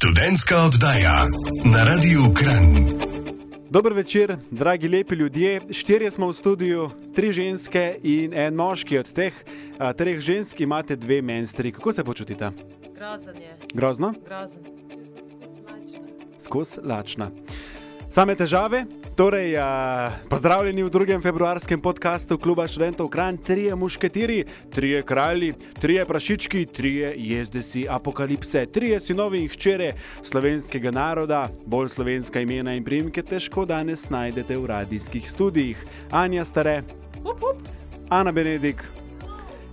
Študentska oddaja na Radiu Kran. Dober večer, dragi lepi ljudje. Štirje smo v studiu, tri ženske in en moški. Od teh a, treh žensk imate dve menstri. Kako se počutite? Grozen je, Grozno, grozen. skos lačna. Same težave? Torej, a, pozdravljeni v drugem februarskem podkastu Kluba študentov Kran, trije mušketiri, trije kralji, trije prašički, trije jezdeci apokalipse, trije sinovi in hčere slovenskega naroda, bolj slovenska imena in primke težko danes najdete v radijskih studijih. Anja Stare, Up, up. Ana Benedik.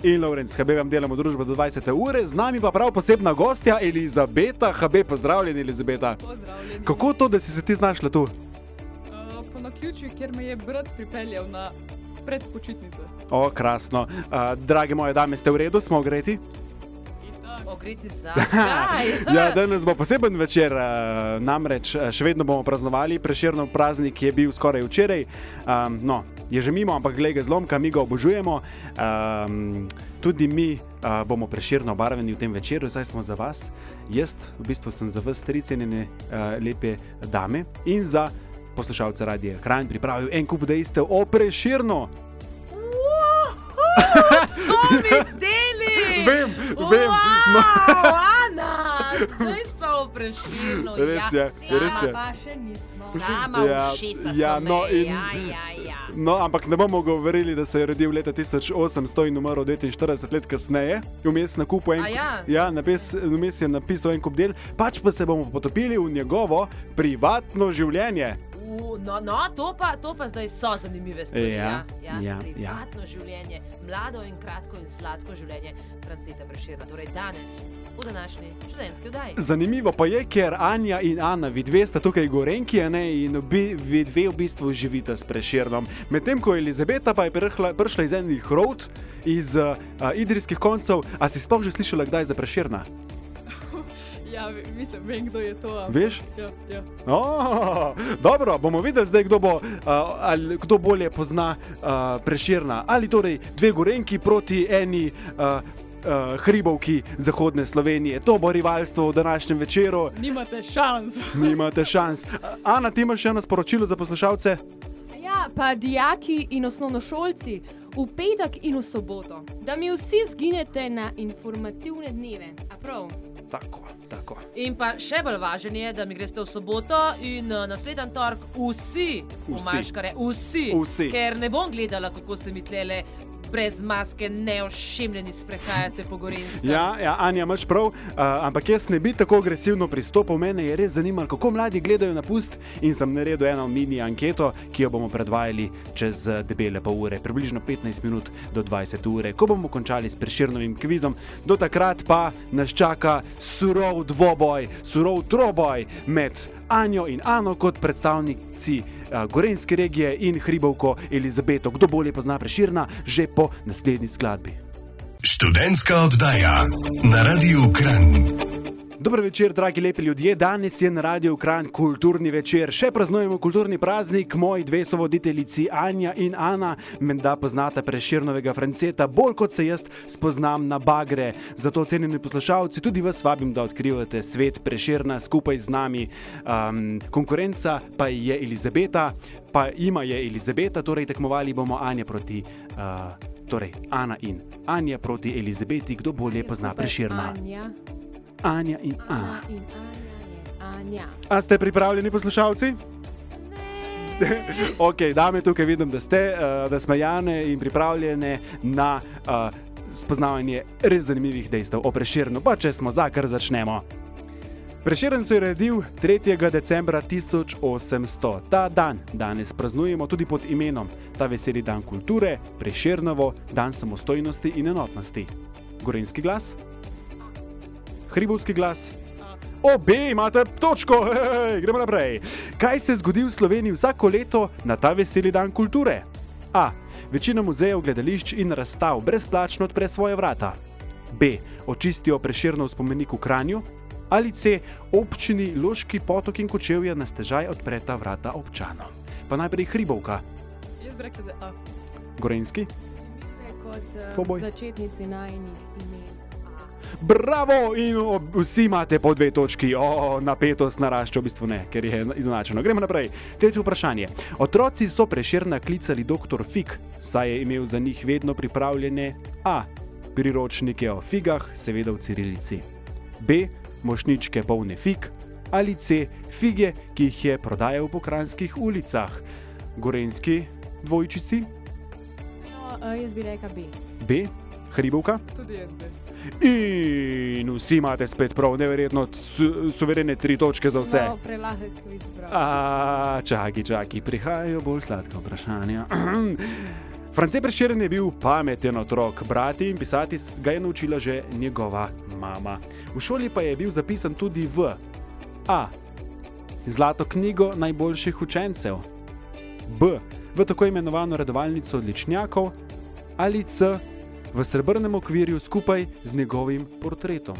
In Lorenz, HB vam delamo družbo do 20. ure, z nami pa prav posebna gostja Elizabeta. HB, pozdravljeni, Elizabeta. Pozdravljeni. Kako to, da si se ti znašla tu? Naključju, ker me je brat pripeljal na predpočitnice. O, krasno. Uh, drage moje dame, ste v redu, smo ogreti? Ogreti za. Kaj? Ja, danes bo poseben večer, uh, namreč še vedno bomo praznovali. Preširno praznik je bil skoraj včeraj. Um, no, je že mimo, ampak glede zlomka, mi ga obožujemo. Um, tudi mi uh, bomo preširno obarvani v tem večeru, zdaj smo za vas. Jaz, v bistvu, sem za vas tri cenjene uh, lepe dame in za poslušalce radija Kranj pripravil en kup dejstev o preširno. Vem, vem. No. Wow, Ana, dejstva o preširnu. Res je, res je. Pa še nismo. Sama Ja, ja, so no, in- ja, ja, ja. No, ampak ne bomo govorili, da se je rodil leta 1800 in umrl 49 let kasneje, vmes na kupu en A ja? ja, napis, vmes je napisal en kup del, pač pa se bomo potopili v njegovo privatno življenje. U, No, no to, pa, to pa zdaj so zanimive stvari. Ja, ja, ja, ja, privatno ja. življenje, mlado in kratko in sladko življenje Franceta Preširna. Torej danes, v današnji študentski oddaji. Zanimivo pa je, ker Anja in Ana, vi dve sta tukaj gorenki, ne, in obi, vi dve v bistvu živita s preširnom. Medtem ko Elizabeta pa je prišla, prišla iz enih rod, iz uh, idrijskih koncev, a si sploh že slišala kdaj za preširna? Ja, mislim, vem, kdo je to. ampak- Veš? Ja, ja. Oh, dobro, bomo videli zdaj, kdo, bo, uh, ali, kdo bolje pozna uh, preširna. Ali torej dve gorenki proti eni. Uh, Uh, hribovki zahodne Slovenije. To bo rivalstvo v današnjem večeru, Nimate šans. nimate šans. Ana, ti imaš še eno sporočilo za poslušalce? Ja, pa dijaki in osnovnošolci v petek in v soboto, da mi vsi zginete na informativne dneve. A prav? Tako, tako. In pa še bolj važno je, da mi greste v soboto in uh, naslednji torek vsi, v Vsi. Maškare, vsi, Vsi. Ker ne bom gledala, kako se mi tlele brez maske, neošemljeni sprehajate po Gorenskem. Ja, ja, Anja, imaš prav, uh, ampak jaz ne bi tako agresivno pristopil. Mene je res zanimalo, kako mladi gledajo na pust in sem naredil eno mini anketo, ki jo bomo predvajali čez eh, debele pol ure, približno 15 minut do 20 ure, ko bomo končali s preširnovim kvizom. Do takrat pa nas čaka surov dvoboj, surov troboj med Anjo in Ano kot predstavnici uh, Gorenske regije in Hribovko Elizabeto. Kdo bolje pozna preširna, že po naslednji skladbi. Študentska oddaja na Radiu Kran. Dobro večer, dragi lepi ljudje. Danes je na radiju Kran kulturni večer. Še praznujemo kulturni praznik. Moji dve sovoditeljici, Anja in Ana, menda poznata preširnovega franceta, bolj kot se jaz spoznam na bagre. Zato, cenjeni poslušalci, tudi vas vabim, da odkrivate svet preširna skupaj z nami. Um, konkurenca pa je Elizabeta, pa ima je Elizabeta, torej tekmovali bomo Anja proti. Uh, Torej, Ana in Anja proti Elizabeti, kdo bolje pozna preširna. Anja, Anja in Ana. Ana in Anja je Anja. A ste pripravljeni, poslušalci? ok, dame tukaj vidim, da ste, uh, da smo jane in pripravljene na uh, spoznavanje res zanimivih dejstev o preširnu. Pa če smo za, kar začnemo. Preširen se je rodil 3. decembra 1800. Ta dan danes praznujemo tudi pod imenom ta veseli dan kulture, Preširnovo, dan samostojnosti in enotnosti. Gorenski glas? Hribovski glas? Obe imate točko, hej, gremo naprej. Kaj se zgodi v Sloveniji vsako leto na ta veseli dan kulture? A. Večina muzejev, gledališč in razstav brezplačno odpre svoje vrata. B. Očistijo preširno spomenik v Kranju. Ali C. Občini Loški potok in Kočevje na stežaj odpreta vrata občanom. Pa najprej Hribovka, Jaz bi rekel, da A. Gorenski. Kot uh, začetnici najnih imen. Bravo! In vsi imate po dve točki. O, napetost narašča, v bistvu ne, ker je izenačeno. Gremo naprej. Tretje vprašanje. Otroci so preširna klicali dr. Fig, saj je imel za njih vedno pripravljene A. Priročnike o figah, seveda v cirilici. B. Mošničke polne fig. Ali C. Fige, ki jih je prodajal po kranskih ulicah. Gorenski dvojčici. No, uh, jaz bi rekel B. B. Hribovka. Tudi jaz bi. In vsi imate spet prav, neverjetno, su, suverene tri točke za vse. No, prelahek kviz, prav. A, čaki, čaki, prihajajo bolj sladka vprašanja. France Prešeren je bil pameten otrok, brati in pisati ga je naučila že njegova mama. V šoli pa je bil zapisan tudi v A. Zlato knjigo najboljših učencev, B. V tako imenovano redovalnico odličnjakov ali C. V srebrnem okvirju skupaj z njegovim portretom.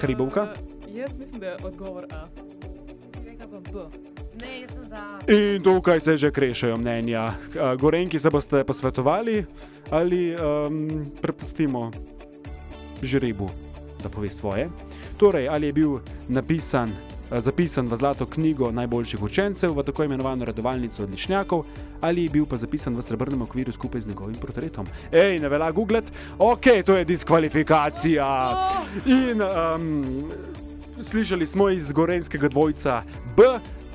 Hribovka? Uh, jaz mislim, da je odgovor A. Rekel pa B. Ne, jaz sem za. In tukaj se že krešajo mnenja. Gorenki se boste posvetovali ali um, prepustimo žrebu, da pove svoje. Torej, ali je bil napisan, zapisan v zlato knjigo najboljših učencev, v tako imenovano redovalnico odličnjakov, ali je bil pa zapisan v srebrnem okviru skupaj z njegovim portretom. Ej, ne velja googlet, ok, to je diskvalifikacija. In um, slišali smo iz gorenskega dvojca B.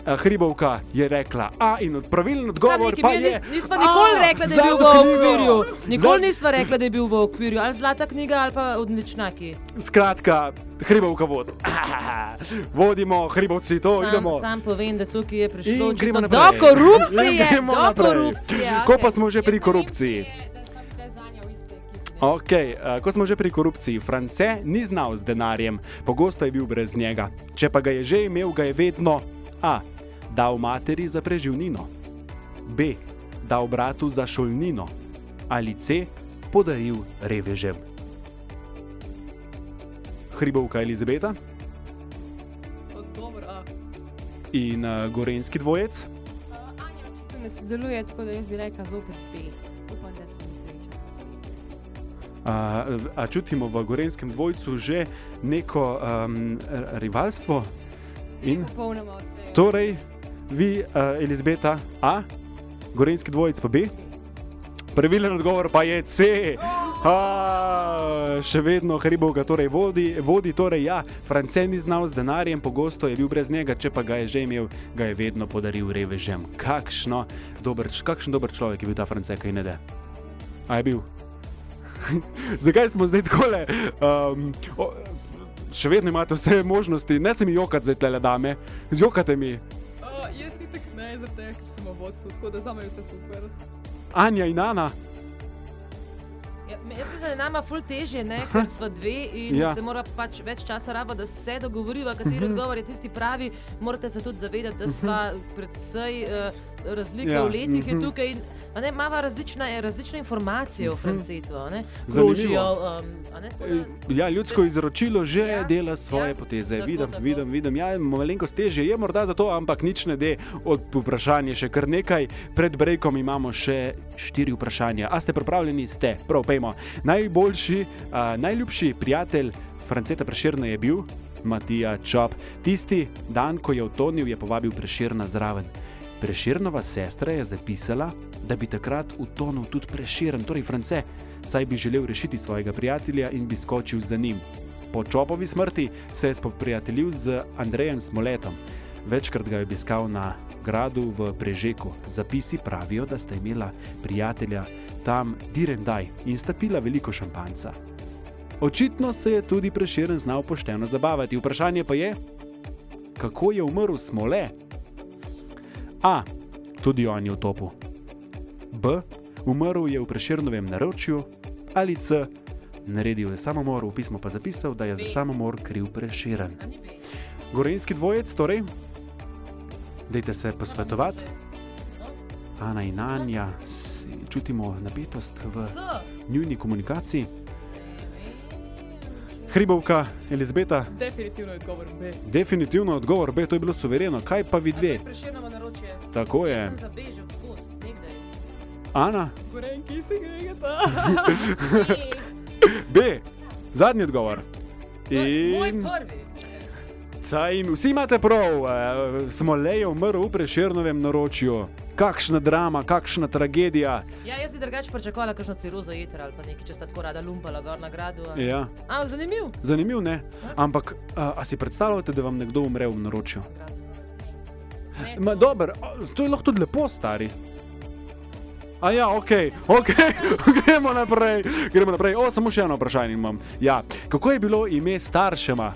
a, Hribovka je rekla A in pravilen odgovor pa je. Nismo nikoli rekli, da je bil v okvirju. Nikoli nismo rekli, da je bil v okvirju. Ali zlata knjiga, ali pa odličnaki. Skratka, Hribovka vodi. Vodimo, Hribovci, to sam, idemo. sam povem, da tukaj je prišlo do korupcije. Do korupcije. Ko okej. pa smo že pri korupciji. Ok, uh, ko smo že pri korupciji, France ni znal z denarjem, pogosto je bil brez njega. Če pa ga je že imel, ga je vedno A. dal materi za preživnino, B. dal bratu za šolnino ali C. podaril revežem. Hribovka Elizabeta Odgovor A. in uh, gorenski dvojec. Uh, Anja očitno ne sodeluje, tako da jaz bi rekla zopet B. Upam, da se mi sreča. A, a čutimo v gorenskem dvojcu že neko um, rivalstvo? In torej, vi, uh, Elizabeta, A, gorenski dvojec pa B. Pravilen odgovor pa je C. A, še vedno Hribov ga torej vodi, vodi torej ja, France ni znal z denarjem, pogosto je bil brez njega, če pa ga je že imel, ga je vedno podaril revežem. Kakšno dober, kakšen dober človek je bil ta France, kaj ne da. A je bil? Zakaj smo zdaj tako le? Um, še vedno imate vse možnosti, ne se mi jokati zdaj tele dame, jokate mi. Uh, ne, zaradi tega, ker sem v vodstvu, tako da za me je vse super. Anja in Ana. Ja, jaz mislim, da je nama ful težje, ne, ker smo dve in Ja. se mora pač več časa raba, da se dogovoriva, kateri odgovor je tisti pravi. Morate se tudi zavedati, da smo predvsej uh, razlike Ja, v letih mhm. je tukaj. in, a Ne, imava različne, različne informacije o Francetu. Zanimivo. krožijo, Um, Ja, ljudsko izročilo že ja, dela svoje ja, poteze. tako, Vidim, tako. vidim, vidim. Ja, malenkost težje je morda zato, ampak nič ne de. Od vprašanja še kar nekaj. Pred brekom imamo še štiri vprašanja. A ste pripravljeni? Ste, prav pejmo. Najboljši, a, najljubši prijatelj Franceta Preširna je bil Matija Čop. Tisti dan, ko je utonil, je povabil Preširna zraven. Preširnova sestra je zapisala, da bi takrat utonil tudi Preširen, torej France, saj bi želel rešiti svojega prijatelja in bi skočil za njim. Po Čopovi smrti se je spoprijateljil z Andrejem Smoletom. Večkrat ga je obiskal na gradu v Prežeku. Zapisi pravijo, da sta imela prijatelja tam Direndaj in sta pila veliko šampanca. Očitno se je tudi Preširen znal pošteno zabavati. Vprašanje pa je, kako je umrl Smole? A. Tudi on je v topu. B. Umrl je v Preširnovem naročju ali C. Naredil je samomor, v pismu pa zapisal, da je za samomor kriv Preširen. Gorenski dvojec, torej, dajte se posvetovati. Ana in Anja, čutimo napetost v njuni komunikaciji. Hribovka, Elizabeta, Definitivno je odgovor B. definitivno odgovor B, to je bilo suvereno. Kaj pa vi dve? Preširno naročje. Tako Jaz je. sem za B že odskozi, nekdaj. Ana, Gorenki si gregata. B. Zadnji odgovor. Moj In prvi. Saj, vsi imate prav, eh, Smolej je umrl v preširnovem naročju. Kakšna drama, kakšna tragedija. Ja, jaz bi drugače pričakovala kakšno cirozo jeter ali pa nekaj, če sta tako rada lumpala gor na gradu. a- Ja, Ampak zanimiv. zanimiv ne. Ampak, a, a si predstavljate, da vam nekdo umre v naročju? Ne, Ma, to- dober, to je lahko tudi lepo, stari. A ja, ok, ok, gremo naprej. Gremo naprej. O, samo še eno vprašanje imam. Ja, kako je bilo ime staršema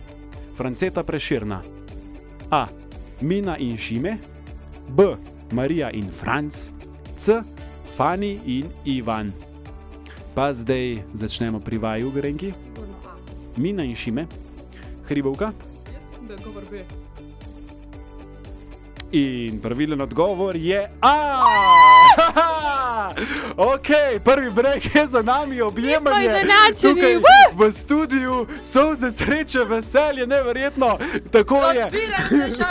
Franceta Preširna? A. Mina in Šime, B. Marija in Franc, C. Fani in Ivan. Pa zdaj začnemo pri vaju, Grenki. Mina in Šime, Hribovka. Jaz mislim, da je odgovor B. In pravilen odgovor je A. ok, prvi breg je za nami, objemanje. izenačeni, Tukaj woo! v studiu so za sreče, veselje, neverjetno. Tako je. Se.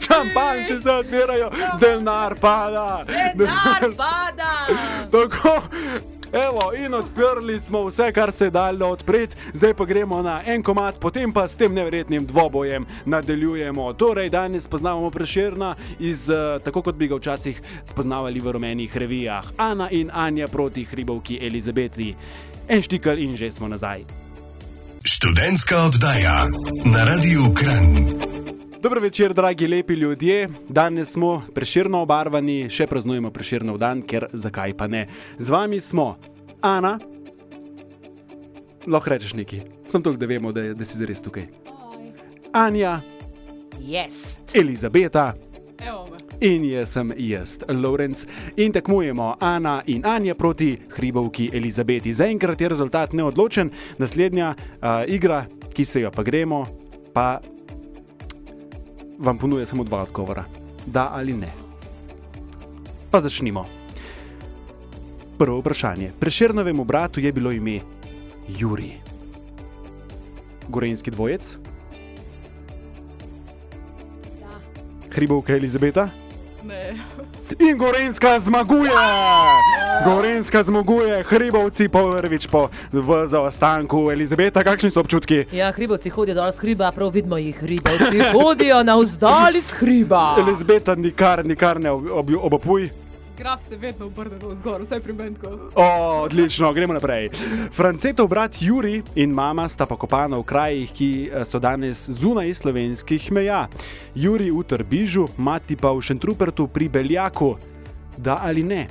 Šampanjci se odpirajo, denar pada. Denar pada. Tako. Evo, in odprli smo vse, kar se je dalo odpreti, zdaj pa gremo na en komat, potem pa s tem neverjetnim dvobojem nadaljujemo. Torej, danes spoznavamo preširna iz, eh, tako kot bi ga včasih spoznavali v rumenih revijah. Ana in Anja proti hribovki Elizabeti. En štikal in že smo nazaj. Študentska oddaja na Radiu Kran. Dobro večer, dragi lepi ljudje. Danes smo preširno obarvani, še praznujemo preširnov dan, ker zakaj pa ne. Z vami smo Ana, lahko rečeš nekaj, sem to, da vemo, da, da si zares tukaj. Anja, Yes. Elizabeta Evo in jaz sem jaz, Lorenz. In tekmujemo Ana in Anja proti hribovki Elizabeti. Zaenkrat je rezultat neodločen, naslednja uh, igra, ki se jo pa gremo, pa vam ponuja samo dva odgovora: da ali ne. Pa začnimo. Prvo vprašanje. Preširnovemu bratu je bilo ime Juri. Gorenski dvojec, Da. hribovka Elizabeta. Ne. In Gorenska zmaguje! Gorenska zmaguje, hribovci prvič po v zaostanku. Elizabeta, kakšni so občutki? Ja, hribovci hodijo dol z hriba, prav vidimo jih, hribovci hodijo na vzdali z hriba. Elizabeta, nikar, nikar ne ob, ob, obopuj. Graf se vedno obrne navzgor, vsaj pri meni. O, odlično, gremo naprej. Francetov brat Juri in mama sta pokopana v krajih, ki eh, so danes zunaj slovenskih meja. Juri v Trbižu, mati pa v Šentrupertu pri Beljaku. Da ali ne?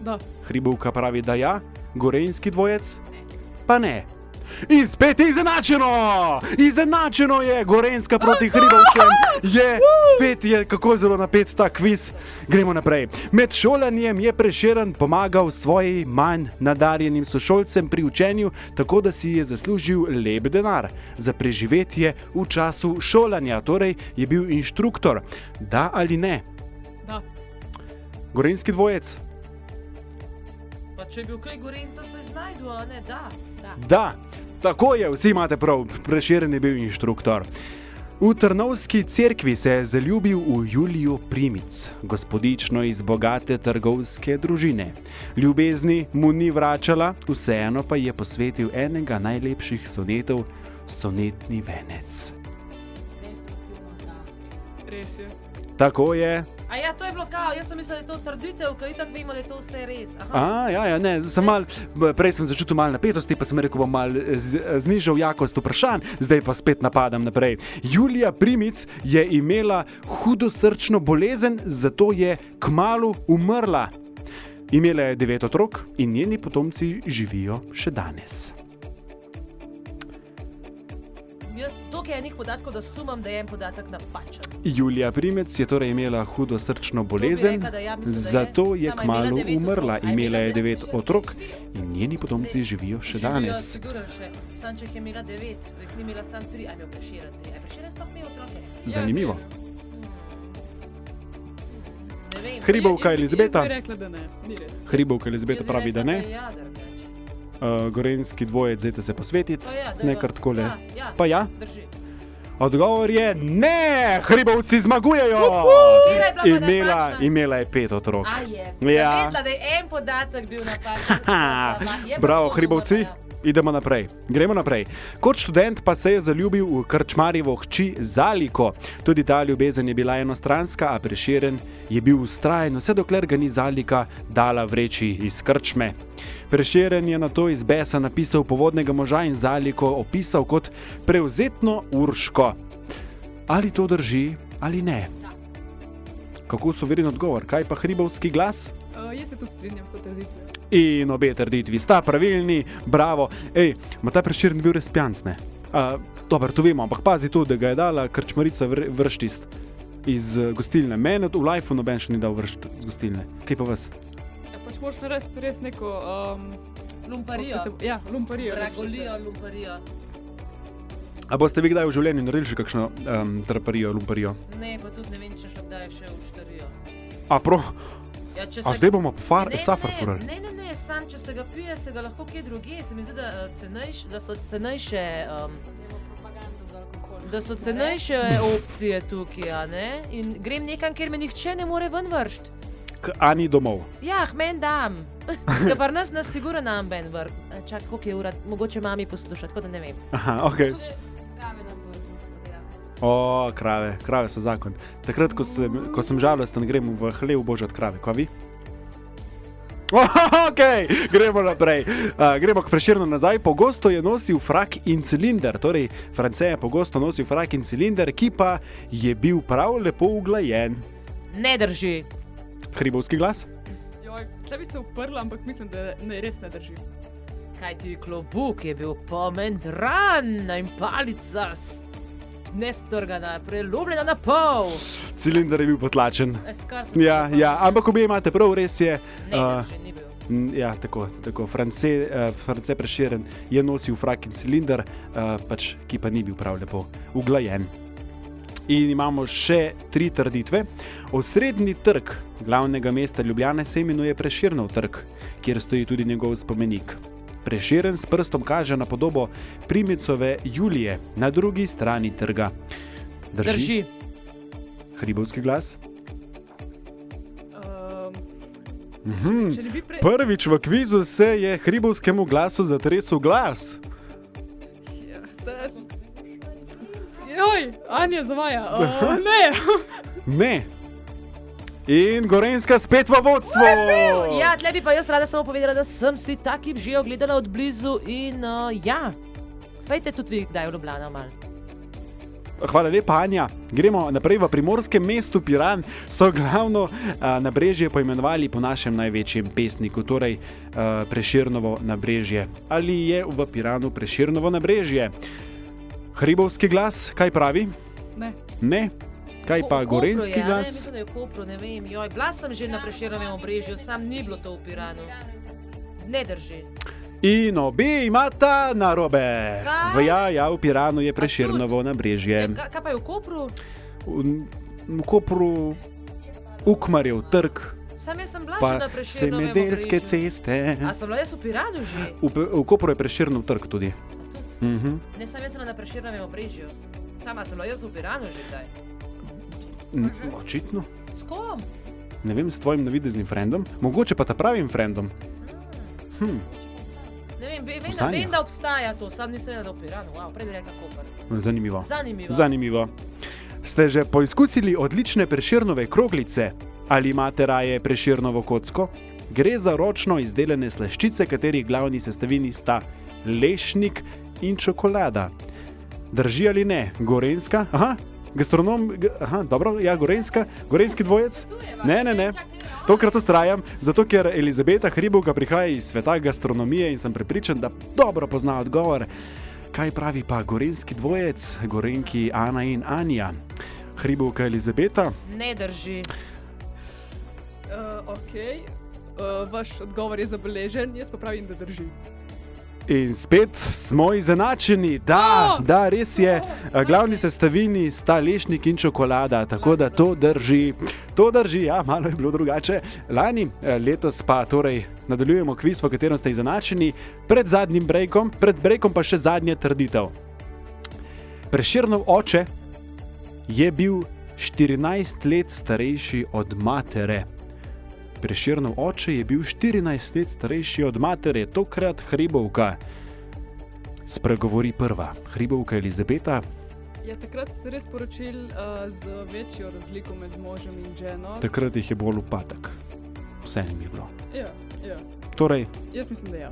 Da. Hribovka pravi, da ja, gorenski dvojec, pa ne. In spet je izenačeno! Izenačeno je, Gorenska proti Hribovcem je, spet je kako zelo napet ta kviz. Gremo naprej. Med šolanjem je preširen pomagal svojim manj nadarjenim sošolcem pri učenju, tako da si je zaslužil lep denar za preživetje v času šolanja, torej je bil inštruktor. Da ali ne? Da. Gorenski dvojec? Pa če je bil kaj gorenca, se znajdu, a ne da. da. Da, tako je, vsi imate prav, preširen je bil inštruktor. V Trnovski cerkvi se je zaljubil v Julijo Primic, gospodično iz bogate trgovske družine. Ljubezni mu ni vračala, vseeno pa je posvetil enega najlepših sonetov, sonetni venec. Res je. Tako je. A ja, to je bilo kao, jaz sem mislil, da je to trditev, ker itak vemo, da je to vse res. Aha. A, ja, ja, ne, sem mal, prej sem začutil malo napetosti, pa sem rekel, bom mal eh, z- znižal jakost vprašanj, zdaj pa spet napadam naprej. Julija Primic je imela hudo srčno bolezen, zato je kmalo umrla. Imela je devet otrok in njeni potomci živijo še danes. Toliko enih podatkov, da sumam, da je en podatek napačen. Julija Primec je torej imela hudo srčno bolezen, rekla, da ja, mislim, da zato je kmalo umrla. otrok. Imela je devet otrok in njeni potomci živijo še danes. Sigurno še. Sam, če jih je imela devet, jih ni imela sam tri, a je imel preširen tri. A je preširen sploh imel otroke? Zanimivo. Ne vem. Hribovka Elizabeta. Ne. Hribovka Elizabeta pravi, da ne. Uh, gorenski dvojec, zdaj se posvetiti, ja, ne kar takole. Ja, ja, Pa ja, drži. Odgovor je ne, hribovci zmagujejo. Pa Imela, imela je pet otrok. A je. Ja. Sem vedela, da je en podatek bil napačen. Bravo, hribovci. ja. Idemo naprej. Gremo naprej. Kot študent pa se je zaljubil v krčmarjevo hči Zaliko. Tudi ta ljubezen je bila enostranska, a preširen je bil ustrajen, vse dokler ga ni Zalika dala vreči iz krčme. Preširen je na to iz besa napisal povodnega moža in Zaliko opisal kot prevzetno urško. Ali to drži ali ne? Kako so veren odgovor? Kaj pa hribovski glas? Uh, jaz se tudi strinjam s to trditvijo. In obe trditvi sta pravilni, bravo. Ej, ma ta prešir ni bil res pijanc, ne? Uh, Dobro, to vemo, ampak pazi to, da ga je dala krčmarica vr vrštist iz uh, gostilne. Meni v lifeu noben še ni dal vršt iz gostilne. Kaj pa vas? Ja, pač moraš narediti res neko. Um, Lumparijo. se te- Ja, lumparijo. Dragolijo, lumparijo. A boste vi kdaj v življenju naredili še kakšno um, traparijo, lumparijo? Ne, pa tudi ne vem, če še kdaj še v štarijo. A, pro, Ja, če a se- zdaj bomo far, safar furali. Ne, ne, ne, sam če se ga pije, se ga lahko kje drugje. Se mi zdi, da, eh, cenejš, da so cenejše. Um, Da so cenejše opcije tukaj, a ne? In grem nekam, kjer me nihče ne more ven vršiti. K Ani domov. Ja, men dam. Da pa nas, nas sigurno nam ben vrh. Čak, koliko je ura, mogoče mami poslušati, tako da ne vem. Aha, ok. O, krave, krave so zakon. Takrat, ko sem, ko sem žalosten, grem v hlev božat krave, ko vi? Ok, gremo naprej. Uh, gremo k preširno nazaj. Pogosto je nosil frak in cilinder, torej France je pogosto nosil frak in cilinder, ki pa je bil prav lepo uglajen. Ne drži. Hribovski glas? Joj, tle bi se uprla, ampak mislim, da ne, res ne drži. Kaj ti klobuk je bil pomendran in palica nestrgana, prelomljena na pol. Cilinder je bil potlačen. Ja, ja, ampak obe imate prav, res je. Ne, Uh. Mm, Ja, tako, tako. France, uh, France preširen je nosil frak in cilinder, uh, pač, ki pa ni bil prav lepo uglajen. In imamo še tri trditve. Osrednji trg glavnega mesta Ljubljane se imenuje Preširnov trg, kjer stoji tudi njegov spomenik. Preširen s prstom kaže na podobo primicove Julije na drugi strani trga. Drži? Drži. Hribovski glas. Um, Mhm. prej. Prvič v kvizu se je hribovskemu glasu zatresel glas. Ja, da- Joj, Anja zavaja. Uh, ne. Ne. In Gorenska spet v vodstvu. Ja, tle bi pa jaz rada samo povedala, da sem si takim že ogledala od blizu in uh, ja. Pejte tudi vi, kdaj v Ljubljano mal. Hvala lepa, Anja. Gremo naprej v primorskem mestu Piran. So glavno a, nabrežje poimenovali po našem največjem pesniku, torej a, Preširnovo nabrežje. Ali je v Piranu Preširnovo nabrežje? Hribovski glas, kaj pravi? ne. Ne. Kaj pa Kopru gorenski je, a Ne, glas? mislim, da je v Kopru, ne vem. Joj, bila sem že na Preširnovem obrežju, sam ni bilo to v Piranu. Ne drži. In obe imata narobe. Kaj? V ja, ja, v Piranu je Preširnovo nabrežje. Ja, ka- kaj pa je v Kopru? v, v Kopru, Ukmarjev trg, Sam jaz sem bila že pa na Preširnovem semedelske obrežju. ceste. A sem bila jaz v Piranu že? V, v Kopru je Preširnov trg tudi. Mhm. Ne, sam jaz sem na Preširnovem obrežju. Sama sem bila jaz v Piranu že kdaj. N- Očitno. S kom? Ne vem, s tvojim navideznim frendom, mogoče pa ta pravim frendom. Hm, Ne vem, vem, da, vem da obstaja to, sam nisem vedela, da je v Piranu. Wow, prej bi rekla Koper. zanimivo. Zanimivo. Zanimivo. Ste že poizkusili odlične preširnove kroglice ali imate raje preširnovo kocko? Gre za ročno izdelane slaščice, katerih glavni sestavini sta lešnik in čokolada. Drži ali ne? Gorenska? Aha, gastronom, aha, dobro, ja, gorenska, gorenski dvojec? Ne, ne, ne. Tokrat ustrajam, zato ker Elizabeta Hribovka prihaja iz sveta gastronomije in sem prepričan, da dobro pozna odgovor. Kaj pravi pa gorenski dvojec, gorenki Ana in Anja? Hribovka Elizabeta? Ne drži. Uh, ok, uh, vaš odgovor je zabeležen, jaz pa pravim, da drži. In spet smo izenačeni, da, O! da res je. Glavni sestavini sta lešnik in čokolada, tako da to drži. To drži, ja, malo je bilo drugače. Lani, eh, letos pa torej nadaljujemo kviz, v katerem ste izenačeni, pred zadnjim brekom, pred brekom pa še zadnja trditev. Preširnov oče je bil 14 let starejši od matere. Preširnov oče je bil 14 let starejši od matere, tokrat hribovka. Spregovori prva, hribovka Elizabeta, Ja, takrat so se res poročili uh, z večjo razliko med možem in ženo. takrat jih je bolj upadek. Vse jim je bilo. Ja, ja. Torej, Jaz mislim, da ja.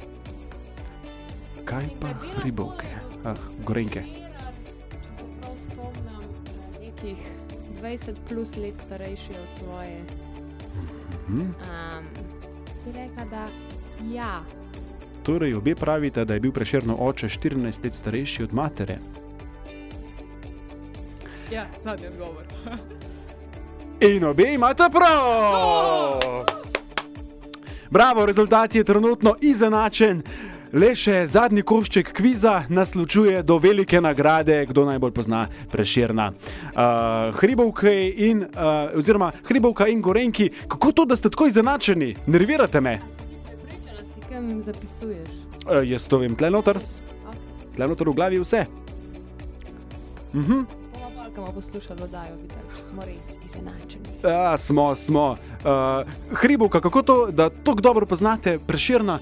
kaj pa hribovke? je Ah, gorenke. Če se prav spomnim, nekih 20 plus let starejši od svoje. Mhm. Um, bi rekla, da ja. Torej, obe pravite, da je bil preširno oče 14 let starejši od matere. Ja, zadnji odgovor. In obe imate prav! Bravo, rezultat je trenutno izenačen. Le še zadnji košček kviza nas ločuje do velike nagrade, kdo najbolj pozna preširna. Uh, hribovke in, uh, oziroma hribovka in gorenki, kako to, da ste tako izenačeni? Nervirate me. Prepričala si, kam zapisuješ. Uh, jaz to vem, tle noter, tle noter v glavi vse. Mhm. Pa, ko bomo poslušali če smo res izenačeni. Ja, smo, smo. Uh, hribovka, kako to, da tako dobro poznate preširna?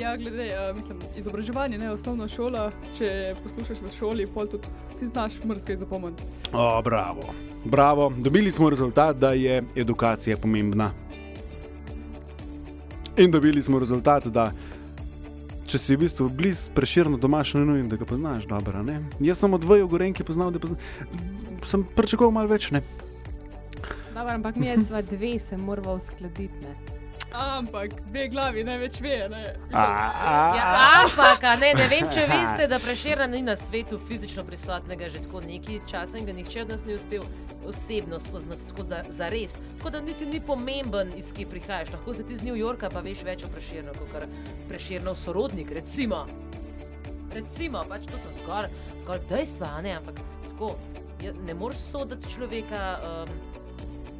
Ja, glede, uh, mislim, izobraževanje, ne osnovna šola. Če poslušaš v šoli, pol tudi si znaš mrske zapomniti. O, bravo. bravo, dobili smo rezultat, da je edukacija pomembna. In dobili smo rezultat, da če si v bistvu blizu preširno doma, še ne nujno, da ga poznaš dobro. Ne? Jaz sem od dvoje v Gorenki poznal, da pozna... sem pričakoval malo več. Ne? Dobro, ampak mi sva dve se morava uskladiti. Ampak dve glavi največ ve, ne? A, a, Ja, ampak, ne, ne vem, če veste, da preširna ni na svetu fizično prisotnega že tako nekaj časa in ga nihče od nas ni uspel osebno spoznati, tako da za res. Tako da niti ni pomemben, iz kje prihajaš. Lahko si ti iz New Yorka, pa veš več o preširnu, kot kar preširnov sorodnik, recimo. Recimo, pač to so skoraj skor dejstva, ne, ampak tako. Ne moreš soditi človeka um,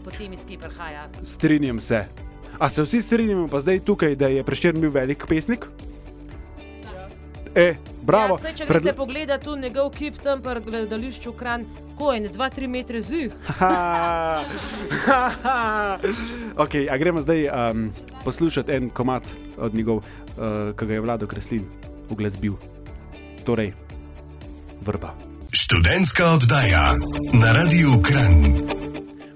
po tem, iz kje prihaja. Strinjam se. A se vsi strinjamo pa zdaj tukaj, da je preširn bil velik pesnik? E, bravo. Ja, saj, če greste pogledat tu njegov kip tam pri gledališču Kran, ko je 2-3 metre zih. Okay, a gremo zdaj um, poslušati en komat od njegov, uh, ki ga je vlado Kreslin uglasbil. Torej, vrba. Študentska oddaja na Radiu Kran.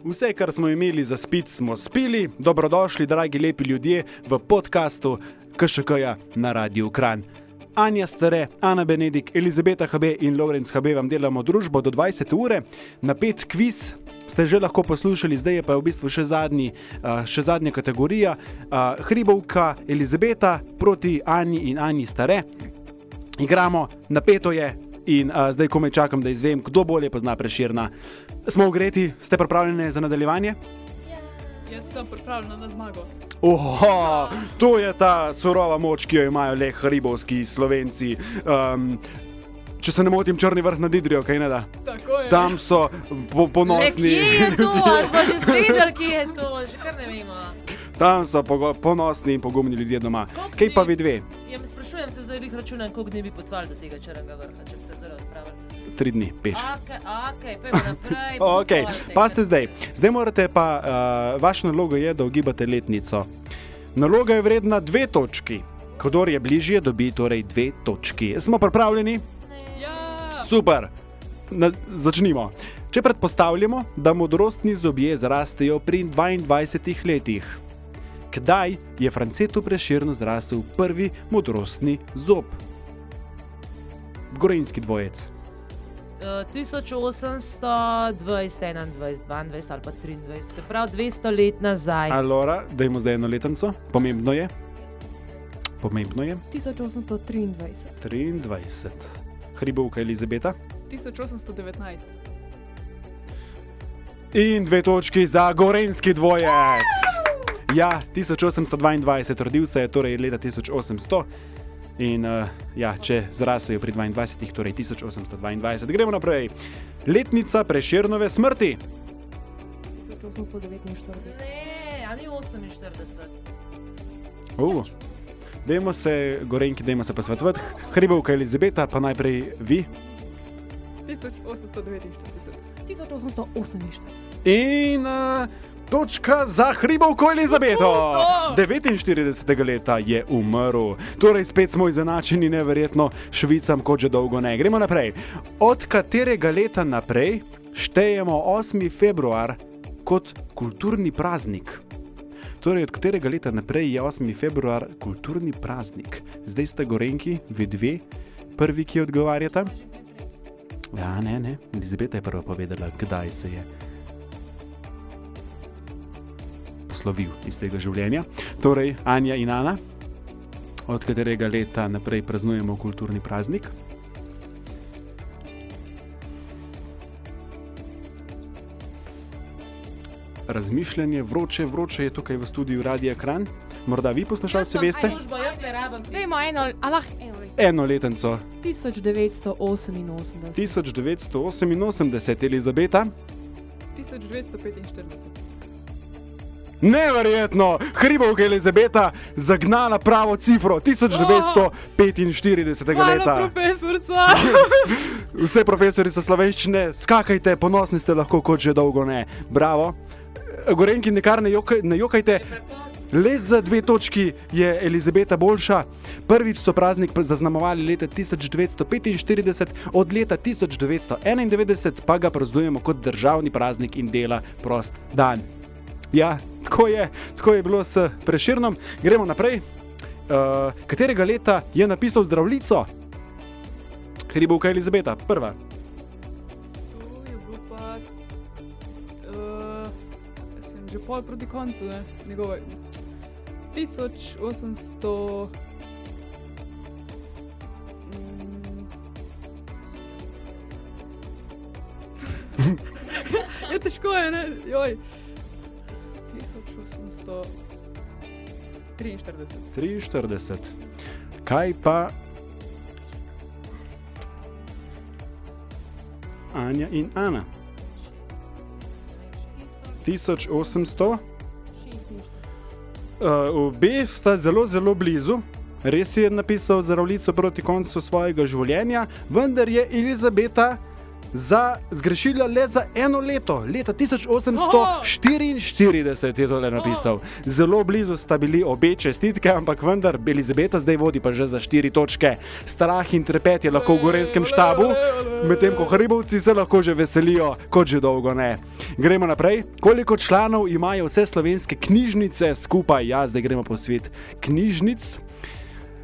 Vse, kar smo imeli za spit, smo spili. Dobrodošli, dragi lepi ljudje, v podkastu KŠK-ja na Radiu Kran. Anja Stare, Ana Benedik, Elizabeta HB in Lorenz HB vam delamo družbo do 20 ure. Napet kviz ste že lahko poslušali, zdaj je pa v bistvu še, zadnji, še zadnja kategorija. Hribovka Elizabeta proti Ani in Ani Stare. Igramo, napeto je in zdaj komaj čakam, da izvem, kdo bolje pozna preširna. Smo ogreti, ste pripravljeni za nadaljevanje? Jaz sem pripravljena na zmago. Oho, to je ta surova moč, ki jo imajo le hribovski slovenci. Um, če se ne motim, črni vrh nad Idrijo, kaj ne da. Tam so po, Le, ponosni. kje je to? Smo že zvedeli, kje je to? Že kar ne vemo. Tam so ponosni in pogumni ljudje doma. Koliko Kaj pa vi dve? Ja, sprašujem se zdaj, jih računam, koliko dni bi potovali do tega črnega vrha, če bi se zdaj odpravili. Tri dni, peš. Ok, ok, pojmo naprej. Okay, pol tega. pa ste zdaj. Zdaj morate pa, uh, vaša naloga je, da ugibate letnico. Naloga je vredna dve točki. Kdor je bližje, dobi torej dve točki. Smo pripravljeni? Ja, Super. Na, začnimo. Če predpostavljamo, da modrostni zobje zrastejo pri 22 letih, kdaj je Francetu preširno zrasel prvi modrostni zob? Gorenski dvojec. Uh, 1820, 21, 22 ali pa 23, se pravi 200 let nazaj. Alora, dajmo zdaj eno letenco. Pomembno je. Pomembno je. 1823. 23. Hribovka Elizabeta. 1819. In dve točki za Gorenski dvojec. Ja, 1822, rodil se je torej leta 1800. In uh, ja, če zrasejo pri 22, torej 1822. Gremo naprej. Letnica preširnove smrti. 1849. Ne, ali 48. Uh. Dajmo se, Gorenki, dajmo se posvetovati. Hribovka Elizabeta, pa najprej vi. 1849. 1848. In uh, točka za hribovko Elizabeto. 49. leta je umrl, torej spet smo izenačeni, neverjetno, švicam kot že dolgo ne. Gremo naprej. Od katerega leta naprej štejemo 8. februar kot kulturni praznik? Torej, od katerega leta naprej je 8. februar kulturni praznik? Zdaj ste gorenki, vi dve, prvi, ki odgovarjate. Ja, ne, ne, Elizabeta je prva povedala, kdaj se je poslovil iz tega življenja. Torej, Anja in Ana, od katerega leta naprej praznujemo kulturni praznik. Razmišljanje, vroče, vroče je tukaj v studiu Radia Kran. Morda vi, poslušalci, veste? Rabim. Dajmo eno, alah, eno leto. Eno letenco 1988. 1988, Elizabeta. 1945. Neverjetno, hribovka Elizabeta zagnala pravo cifro 1945. Hvala, leta. profesorica! Vse profesorice slovenščine, skakajte, ponosni ste lahko, kot že dolgo ne. Bravo. Gorenki, nekar ne, jokaj, ne jokajte. Le za dve točki je Elizabeta boljša. Prvič so praznik zaznamovali leta 1945, od leta 1991 pa ga praznujemo kot državni praznik in dela prost dan. Ja, tako je, tako je bilo s preširnom. Gremo naprej. Uh, katerega leta je napisal zdravljico? Hribovka Elizabeta, prva. To je bilo pa. Uh, sem že pol proti koncu, ne? Njegove. 1800. Mm. je težko je, ne? Joj. 1843. 43. Kaj pa Anja in Ana? 1800. Uh, obe sta zelo, zelo blizu. Res je napisal zdravljico proti koncu svojega življenja, vendar je Elizabeta za, zgrešila le za eno leto, leta 1844 je tole napisal. Zelo blizu sta bili obe čestitke, ampak vendar Elizabeta zdaj vodi pa že za štiri točke. Strah in trepet je lahko v gorenskem štabu, medtem ko hribovci se lahko že veselijo, kot že dolgo ne. Gremo naprej. Koliko članov imajo vse slovenske knjižnice skupaj? Ja, zdaj gremo po svet knjižnic.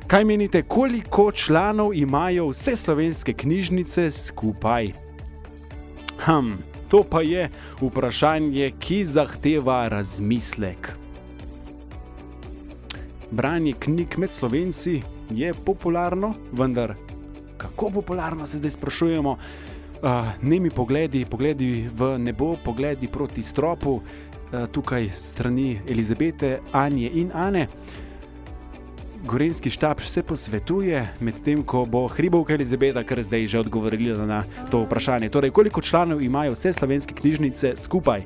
Kaj menite, koliko članov imajo vse slovenske knjižnice skupaj? Hm, to pa je vprašanje, ki zahteva razmislek. Branje knjig med slovenci je popularno, vendar kako popularno se zdaj sprašujemo? Uh, Nemi pogledi, pogledi v nebo, pogledi proti stropu, uh, tukaj strani Elizabete, Anje in Ane. Gorenski štab se posvetuje, medtem ko bo hribovka Elizabeta kar zdaj že odgovorila na to vprašanje. Torej, koliko članov imajo vse slovenske knjižnice skupaj?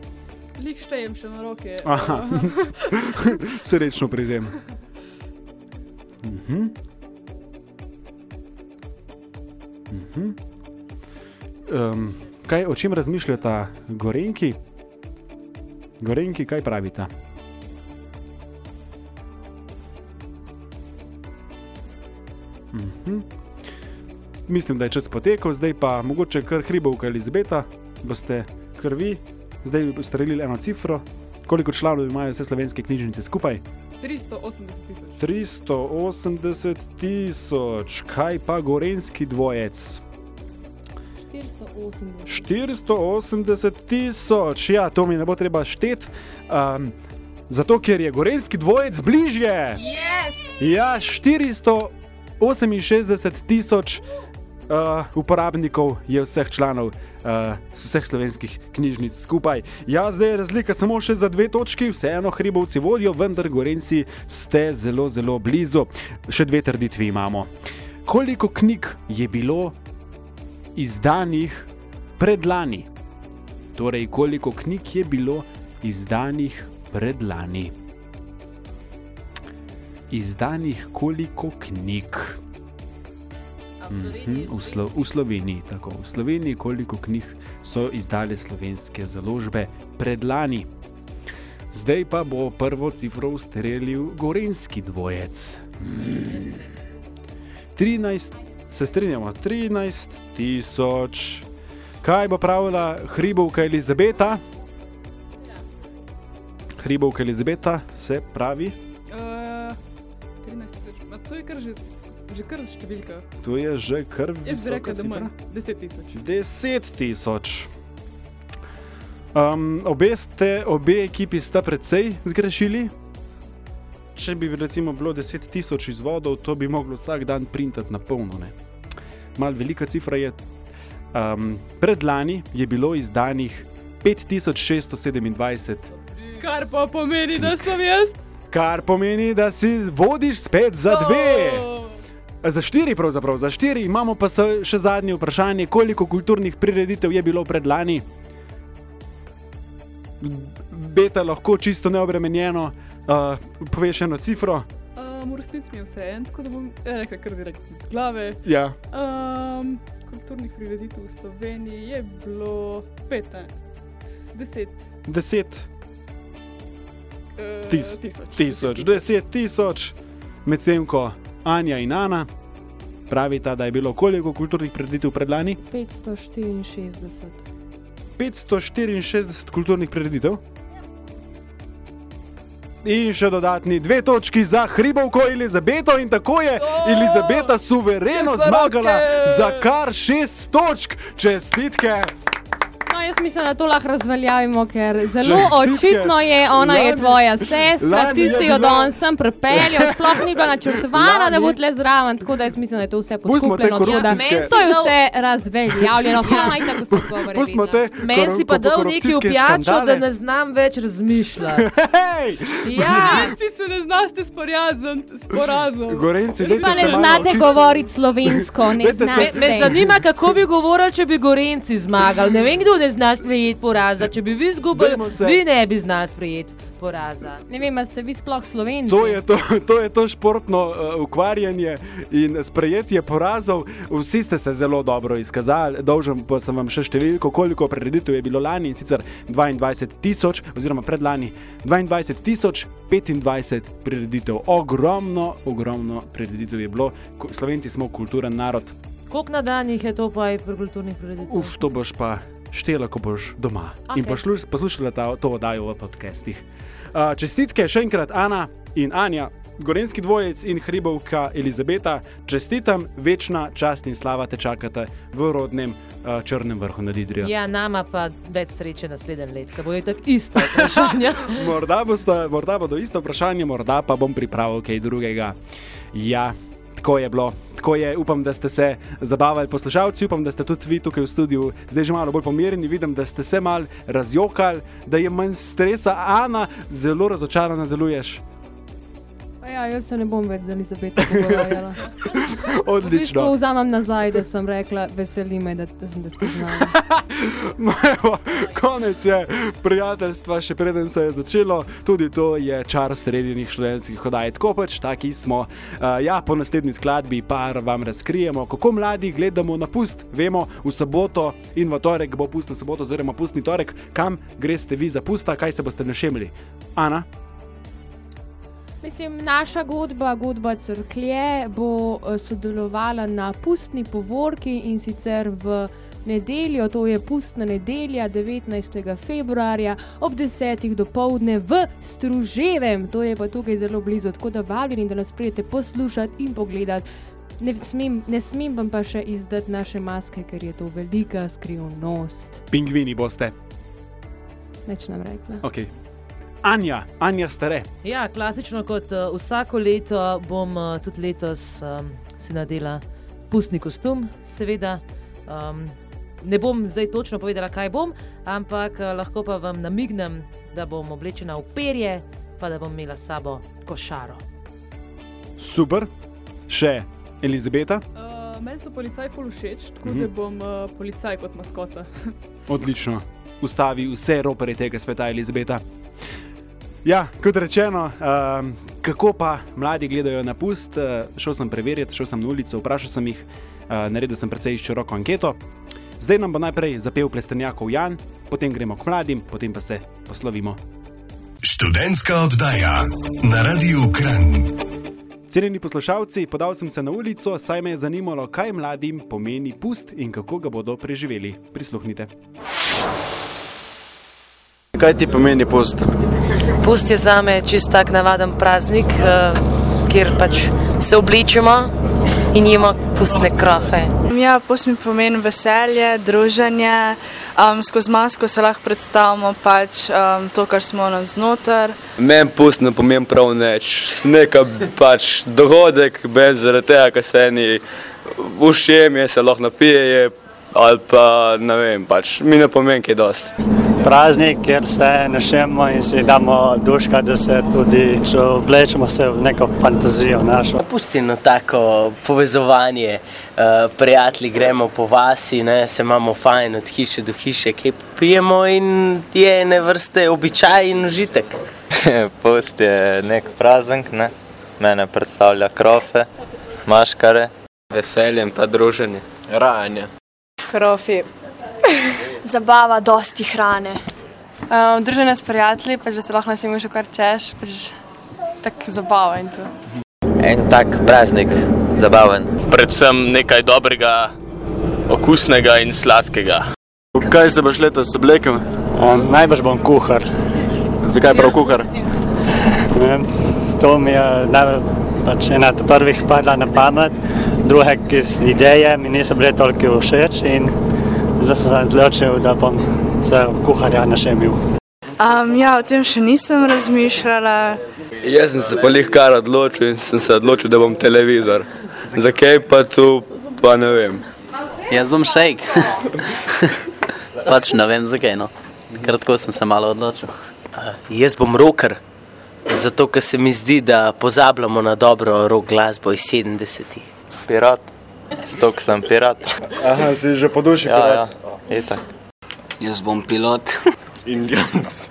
Lik štejem še na roke. Aha. Srečno pri tem. Mhm. Mhm. Um, kaj, o čem razmišljata Gorenki? Gorenki, kaj pravita? Mhm. Mislim, da je čas potekel, zdaj pa mogoče kar hribovka Elizabeta, boste krvi, zdaj bi streljili eno cifro. Koliko članov imajo vse slovenske knjižnice skupaj? 380 tisoč. 380 tisoč, kaj pa gorenski dvojec? 480. 480 tisoč, ja, to mi ne bo treba šteti. Um, zato, ker je gorenski dvojec bližje. Yes! Ja, 468 tisoč uh, uporabnikov je vseh članov uh, vseh slovenskih knjižnic skupaj. Ja, zdaj je razlika samo še za dve točki, vseeno hribovci vodijo, vendar gorenci ste zelo, zelo blizu. Še dve trditvi imamo. Koliko knjig je bilo izdanih predlani? Torej, koliko knjig je bilo izdanih predlani? Izdanih koliko knjig? A v Mhm, Sloveniji V, Slo v Sloveniji, tako. V Sloveniji, koliko knjig so izdale slovenske založbe predlani? Zdaj pa bo prvo cifro ustrelil gorenski dvojec. 13, se strinjamo, 13 tisoč. Kaj bo pravila hribovka Elizabeta? Hribovka Elizabeta se pravi, je kar že, že kar številka. to je že kar Jaz bi rekel, da manj, 10 tisoč. 10 tisoč. Um, obe, ste, obe ekipi sta precej zgrešili. Če bi recimo bilo 10 tisoč izvodov, to bi moglo vsak dan printati na polno. Ne? Mal velika cifra je. Um, predlani je bilo izdanih 5627, Kar pa pomeni, da sem jaz. Kar pomeni, da si vodiš spet za dve. Oh. Za štiri, pravzaprav za štiri, imamo pa še zadnje vprašanje, koliko kulturnih prireditev je bilo predlani. Beta lahko čisto neobremenjeno, uh, poveš eno cifro. Um, v resnici mi je vse en, tako da bom rekel kar direktno iz glave. Ja. Um, kulturnih prireditev v Sloveniji je bilo 15, 10 Deset uh, Tis- tisoč. tisoč, deset tisoč, medtem ko Anja in Ana pravita, da je bilo koliko kulturnih prireditev predlani? 564. 564 kulturnih prireditev. In še dodatni dve točki za hribovko Elizabeto, in tako je! Elizabeta suvereno zmagala za kar šest točk. Čestitke! Jaz mislim, da to lahko razveljavimo, ker zelo Čestitke. očitno je, ona je Lani- tvoja sestra, ti je si jo danes sem prepeljal, sploh ni bila načrtovana, da bo tle zraven, tako da jaz mislim, da je to vse podkupljeno. tako da korupcijske- To je vse razveljavljeno, ja, naj tako se te Meni si pa dal neki pijačo, da ne znam več razmišljati. Hej! Ja, Ti se ne znaš sporazumeti. Gorenci, dajte pa ne znate naučiti. govoriti slovensko, ne se- me, znate. me zanima, kako bi govorili, če bi Gorenci zmagali. Ne vem, kdo ne zna sprejeti poraza. Če bi vi izgubili, vi ne bi znali sprejeti poraza. Ne vem, a ste vi sploh slovenci. To je to, to, je to športno uh, ukvarjanje in sprejetje porazov. Vsi ste se zelo dobro izkazali, dolžen pa sem vam še številko, koliko prireditev je bilo lani in sicer 22 tisoč, oziroma predlani 22 tisoč 25 prireditev. Ogromno, ogromno prireditev je bilo. Slovenci smo kulturen narod. Koliko na dan jih je to pa je pri kulturnih prireditev? Uf, to boš pa štela, ko boš doma okay. in posluš, poslušala ta, to oddajo v podcestih. Uh, čestitke še enkrat, Ana in Anja, Gorenski dvojec in hribovka Elizabeta. Čestitam, večna čast in slava te čakate v rodnem uh, Črnem vrhu nad Idrijo. Ja, nama pa več sreče naslednji let, ko bojo tako isto vprašanja. Morda, boste, morda bodo isto vprašanje, morda pa bom pripravil kaj drugega. Ja, tako je bilo. Tako je, upam, da ste se zabavali poslušalci, upam, da ste tudi vi tukaj v studiu zdaj že malo bolj pomirjeni. Vidim, da ste se mal razjokali, da je manj stresa. Ana, zelo razočarana deluješ. Pa Ja, jaz se ne bom več z Elizabeto pogovarjala. V bistvu Odlično. vzamem nazaj, da sem rekla, veseli me, da, da sem te spoznala. No, evo, konec je prijateljstva, še preden se je začelo. Tudi to je čar srednjih študentskih hodaj. Tako pač, taki smo. Uh, ja, po naslednji skladbi pa vam razkrijemo, kako mladi gledamo na pust. Vemo, v soboto in v torek bo pustna sobota, oziroma pustni torek, kam greste vi za pusta, kaj se boste našemili. Ana, Mislim, naša godba, godba crklje, bo eh, sodelovala na pustni povorki in sicer v nedeljo, to je pustna nedelja 19. februarja ob 10. do povdne v Struževem, to je pa tukaj zelo blizu, tako da vabljeni, da nas pridete poslušati in pogledati. Ne smem, ne smem vam pa še izdati naše maske, ker je to velika skrivnost. pingvini boste. Neč nam rekla. Okay. Anja, Anja stare. Ja, klasično kot uh, vsako leto bom uh, tudi letos um, si nadela pustni kostum, seveda. Um, ne bom zdaj točno povedala, kaj bom, ampak uh, lahko pa vam namignem, da bom oblečena v perje, pa da bom imela s sabo košaro. Super, še Elizabeta, Uh, meni so policaji ful všeč, tako Mhm. da bom uh, policaj kot maskota. odlično. Ustavi vse ropere tega sveta, Elizabeta. Ja, kot rečeno, um, kako pa mladi gledajo na pust, uh, šel sem preveriti, šel sem na ulico, vprašal sem jih, uh, naredil sem precej široko anketo. Zdaj nam bo najprej zapel plestenjakov Jan, potem gremo k mladim, potem pa se poslovimo. Študentska oddaja na Radiu Kran. Cenjeni poslušalci, podal sem se na ulico, saj me je zanimalo, kaj mladim pomeni pust in kako ga bodo preživeli. Prisluhnite. Kaj ti pomeni post? Pust je za me čist tak navaden praznik, uh, kjer pač se oblečemo in jemo pustne krofe. Ja, post mi pomeni veselje, druženje. Um, skozi masko se lahko predstavimo pač, um, to, kar smo nam znotraj. Meni pust ne pomeni prav nič, neka pač dogodek, brez zaradi tega, ker se eni ušemi, se lahko napijejo, ali pa ne vem, pač mi ne pomeni kaj dosti. Praznik, kjer se našemo in si damo duška, da se tudi oblečemo se v neko fantazijo našo. Pusti eno tako povezovanje, uh, prijatelji gremo po vasi, ne, se imamo fajn od hiše do hiše, kaj pijemo in je ene vrste običaj in užitek. Post je nek praznik, ne? mene predstavlja krofe, maškare. Veseljem pa druženje. Rajanje. Krofi. Zabava, dosti hrane. Um, druženje s prijatelji, pač, da se lahko našim še kar češ, pač tako zabava in to. En tak praznik, zabaven. Predvsem nekaj dobrega, okusnega in sladkega. Kaj se boš letos oblekel? Um, najbrž bom kuhar. Zakaj prav kuhar? To mi je najbolj pač ena od prvih padla na pamet, druge ideje mi niso bile toliko všeč in zdaj sem se odločil, da bom se kuharja našemil. Um, ja, o tem še nisem razmišljala. Jaz sem se pa lih kar odločil in sem se odločil, da bom televizor. Zakaj pa tu, pa ne vem. Jaz bom šejk. pač ne vem zakaj, no. Kratko sem se malo odločil. Uh, jaz bom roker, zato ker se mi zdi, da pozabljamo na dobro rock glasbo iz 70-ih. Pirat, stok sem pirat. Aha, si že po duši ja, pirat. Ja, itak. Jaz bom pilot. Indijanc.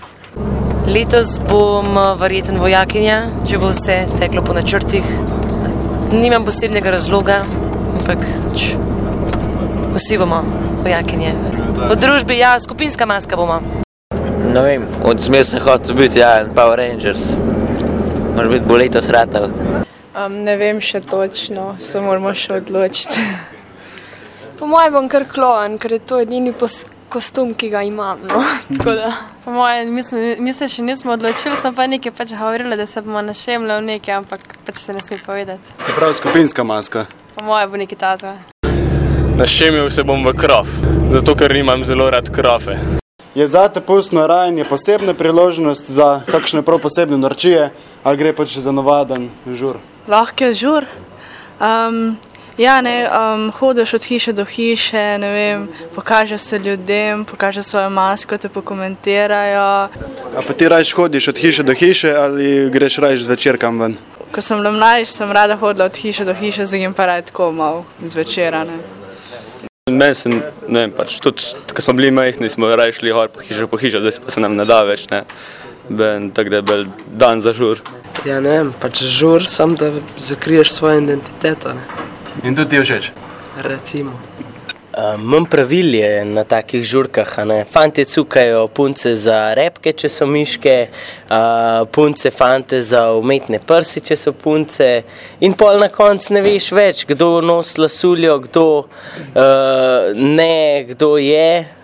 Letos bom uh, verjeten vojakinja, če bo vse teklo po načrtih. Nimam posebnega razloga, ampak č, vsi bomo vojakinje. V družbi, ja, skupinska maska bomo. Ne vem, od smer sem hotel biti, ja, Power Rangers. Moraš biti bo letos ratal. Um, ne vem še točno, se moramo še odločiti. Po mojem bom kar kloven, ker je to edini kostum, ki ga imam. No. Po mojem, mislim, mi se še nismo odločili, sem pa nekaj pač govorila, da se bomo našemljali v nekaj, ampak pač se ne sme povedati. Se pravi skupinska maska. Po mojem bo nekaj tazga. Našemil se bom v krof, zato ker imam zelo rad krofe. Je zate pustno rajanje posebna priložnost za kakšne prav posebne norčije ali gre pač za navaden žur? Lahko je žur. Um, ja, ne, um, hodiš od hiše do hiše, ne vem, pokažeš se ljudem, pokažeš svojo masko, te pokomentirajo. A pa ti rajš hodiš od hiše do hiše ali greš rajš zvečer kam ven? Ko sem bila mlajša, sem rada hodila od hiše do hiše, zdaj grem pa raje tako malo zvečera. Ne. Meni se, ne vem, pač tudi, ko smo bili majhni, smo raje šli gor po hiši, po hiši, zdaj pa se nam ne da več, ne. Ben, tako da je bil dan za žur. Ja, ne vem, pač žur, sam da zakriješ svojo identiteto. Ne. In tudi ti je všeč? Recimo. Uh, Manj pravil je na takih žurkah. a ne. Fantje cukajo punce za repke, če so miške, uh, punce fante za umetne prsi, če so punce. In pol na koncu ne veš več, kdo nosi lasuljo, kdo uh, ne, kdo je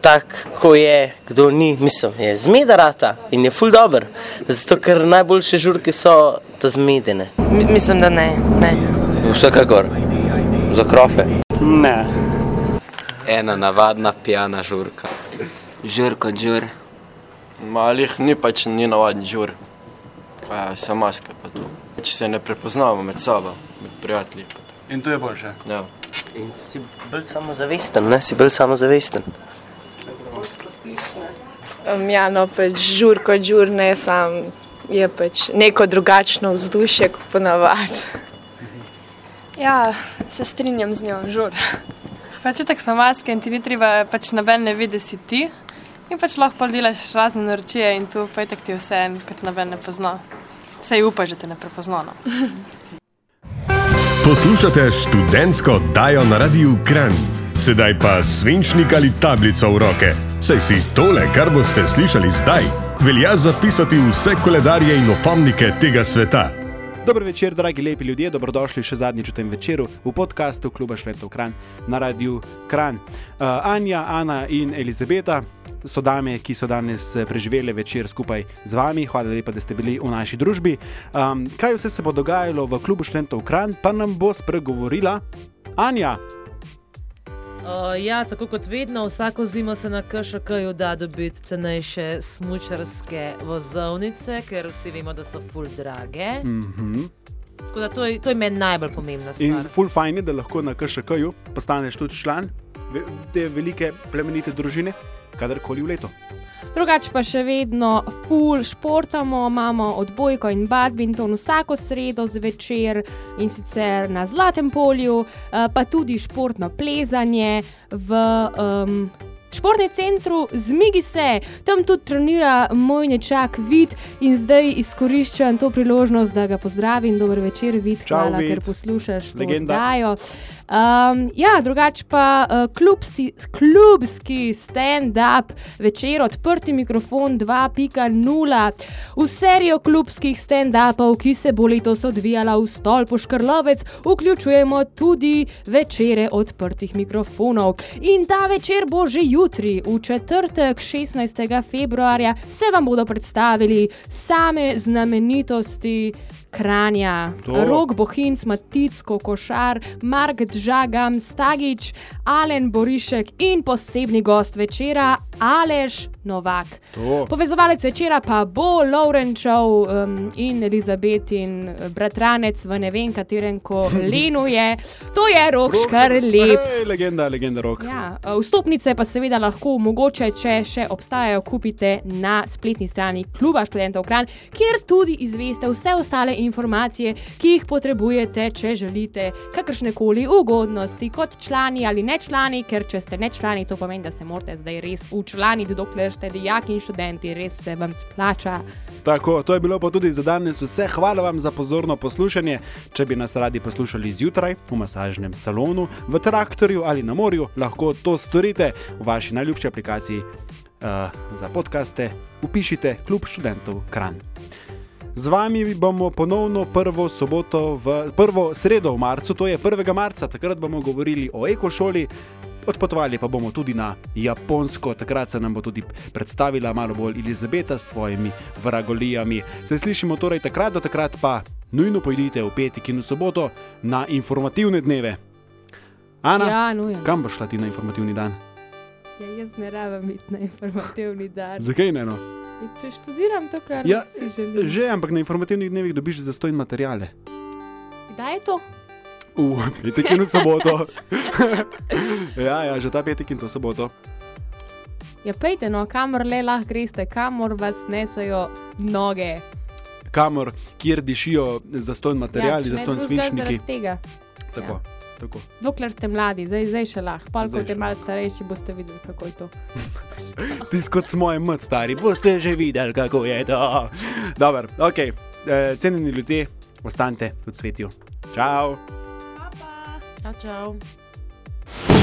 tak, ko je, kdo ni. Mislim, je zmeda rata in je ful dobr. Zato ker najboljše žurke so ta zmedene. Mi, mislim, da ne. ne. Vsekakor, za krofe. Ne. Ena navadna pijana žurka. Žur kot žur. Malih ni pač ni navaden žur, kaj vse maske pa tu. Če se ne prepoznamo med sabo, med prijatelji. In to je boljše. Ja. In si bolj samozavesten, ne? Si bolj samozavesten. Um, ja, no, pač žur kot žur, ne sam je pač neko drugačno vzdušje kot ponavadi. Ja, se strinjam z njo, žur. Pač je tako so maske in ti ni treba, pač noben ne vidi, da si ti. In pač lahko pol delaš razne naročije in tu pa je tako ti vse en, kot noben ne pozna. Vse upaš, da te ne prepozna. No. Poslušate študentsko oddajo na Radiu Kran. Sedaj pa svinčnik ali tablico v roke. Saj si tole, kar boste slišali zdaj, velja zapisati vse koledarje in opomnike tega sveta. Dobro večer, dragi lepi ljudje, dobrodošli še zadnjič v tem večeru v podkastu Kluba Šletov Kran na radiju Kran. Uh, Anja, Ana in Elizabeta so dame, ki so danes eh, preživele večer skupaj z vami. Hvala lepa, da ste bili v naši družbi. Um, kaj vse se bo dogajalo v Klubu Šletov Kran, pa nam bo spregovorila Anja. Uh, ja, tako kot vedno, vsako zimo se na KŠK-ju da dobiti cenejše smočarske vozovnice, ker vsi vemo, da so full drage. Mm -hmm. Tako da to je, to je meni najbolj pomembna stvar. In full fajn je, da lahko na KŠK-ju postaneš tudi član te velike plemenite družine, kadarkoli v leto. Drugače pa še vedno full športamo, imamo odbojko in badminton vsako sredo zvečer in sicer na Zlatem polju, eh, pa tudi športno plezanje v um, športnem centru Zmigi se, tam tudi trenira moj nečak Vid in zdaj izkoriščam to priložnost, da ga pozdravim. Dober večer, Vid, Čau, hvala, Vid. ker poslušaš to Legenda. oddajo. Um, ja, drugače pa uh, klubski, klubski stand-up večer, odprti mikrofon 2.0, v serijo klubskih stand-upov, ki se bo letos odvijala v stolpu Škrlovec, vključujemo tudi večere odprtih mikrofonov. In ta večer bo že jutri, v četrtek 16. februarja, se vam bodo predstavili same znamenitosti. Kranja, To. Rok Bohinc, Maticko, Košar, Mark Džagam, Stagič, Alen Borišek in posebni gost večera, Aleš Novak. To. Povezovalec večera pa bo Laurenčov um, in Elizabetin bratranec v ne vem katerem kolenu je. To je rok škrlep. Hej, legenda, legenda rok. Ja, vstopnice pa seveda lahko, mogoče, če še obstajajo, kupite na spletni strani Kluba študentov Kran, kjer tudi izveste vse ostale informacije, ki jih potrebujete, če želite kakršne koli ugodnosti kot člani ali ne člani, ker če ste ne člani, to pomeni, da se morate zdaj res učlaniti, dokler ste dijaki in študenti, res se vam splača. Tako, to je bilo pa tudi za danes vse. Hvala vam za pozorno poslušanje. Če bi nas radi poslušali zjutraj v masažnem salonu, v traktorju ali na morju, lahko to storite v vaši najljubši aplikaciji uh, za podkaste. Upišite Klub študentov Kran. Z vami bomo ponovno prvo soboto, v, prvo sredo v marcu, to je 1. marca, takrat bomo govorili o ekošoli. Odpotovali pa bomo tudi na Japonsko, takrat se nam bo tudi predstavila malo bolj Elizabeta s svojimi vragolijami. Se slišimo torej takrat, do takrat pa nujno pojdite v petek in v soboto na informativne dneve. Ana, Ja, nujno. kam boš šla ti na informativni dan? Ja, jaz ne rabim iti na informativni dan. Zakaj ne? No? Če študiram to, kar Ja, si želim. že, ampak na informativnih dnevih dobiš zastojn materijale. Kdaj je to? V petek in v soboto. ja, ja, že ta petek in to soboto. Ja, pejte, no, kamor le lahko greste, kamor vas nesajo noge. Kamor, kjer dišijo zastojn materijali, ja, če ne zastojn drugega, svinčniki. Tega. Tako. Dokler ste mladi, zdaj, zdaj še lahko. Pa, ko ste malo starejši, boste videli, kako je to. Ti kot moj mat stari, boste že videli, kako je to. Dobro, ok, e, cenjeni ljudje, ostanite v cvetju. Čau! Čau, čau.